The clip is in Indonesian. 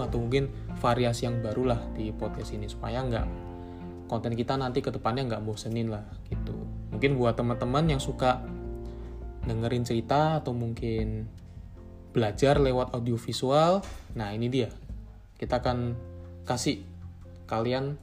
atau mungkin variasi yang barulah di podcast ini supaya nggak konten kita nanti ke depannya nggak bosenin lah gitu. Mungkin buat teman-teman yang suka dengerin cerita atau mungkin belajar lewat audiovisual nah ini dia. Kita akan kasih kalian